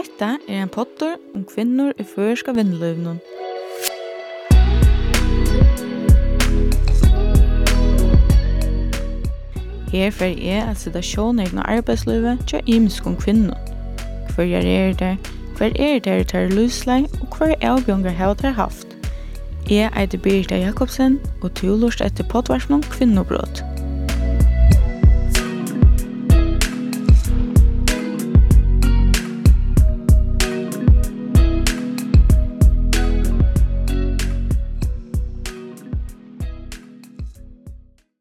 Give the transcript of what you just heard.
Hetta er ein pottur um kvinnur í førska vinnløvnum. Her fer jeg at sida sjånegn og arbeidsløyve tja imskom kvinnum. Hver er det, hver er det tar løslei, og hver avbjøngar hava tar haft. Jeg eiter Birta Jakobsen, og tu lort etter potvarsnum kvinnobrot.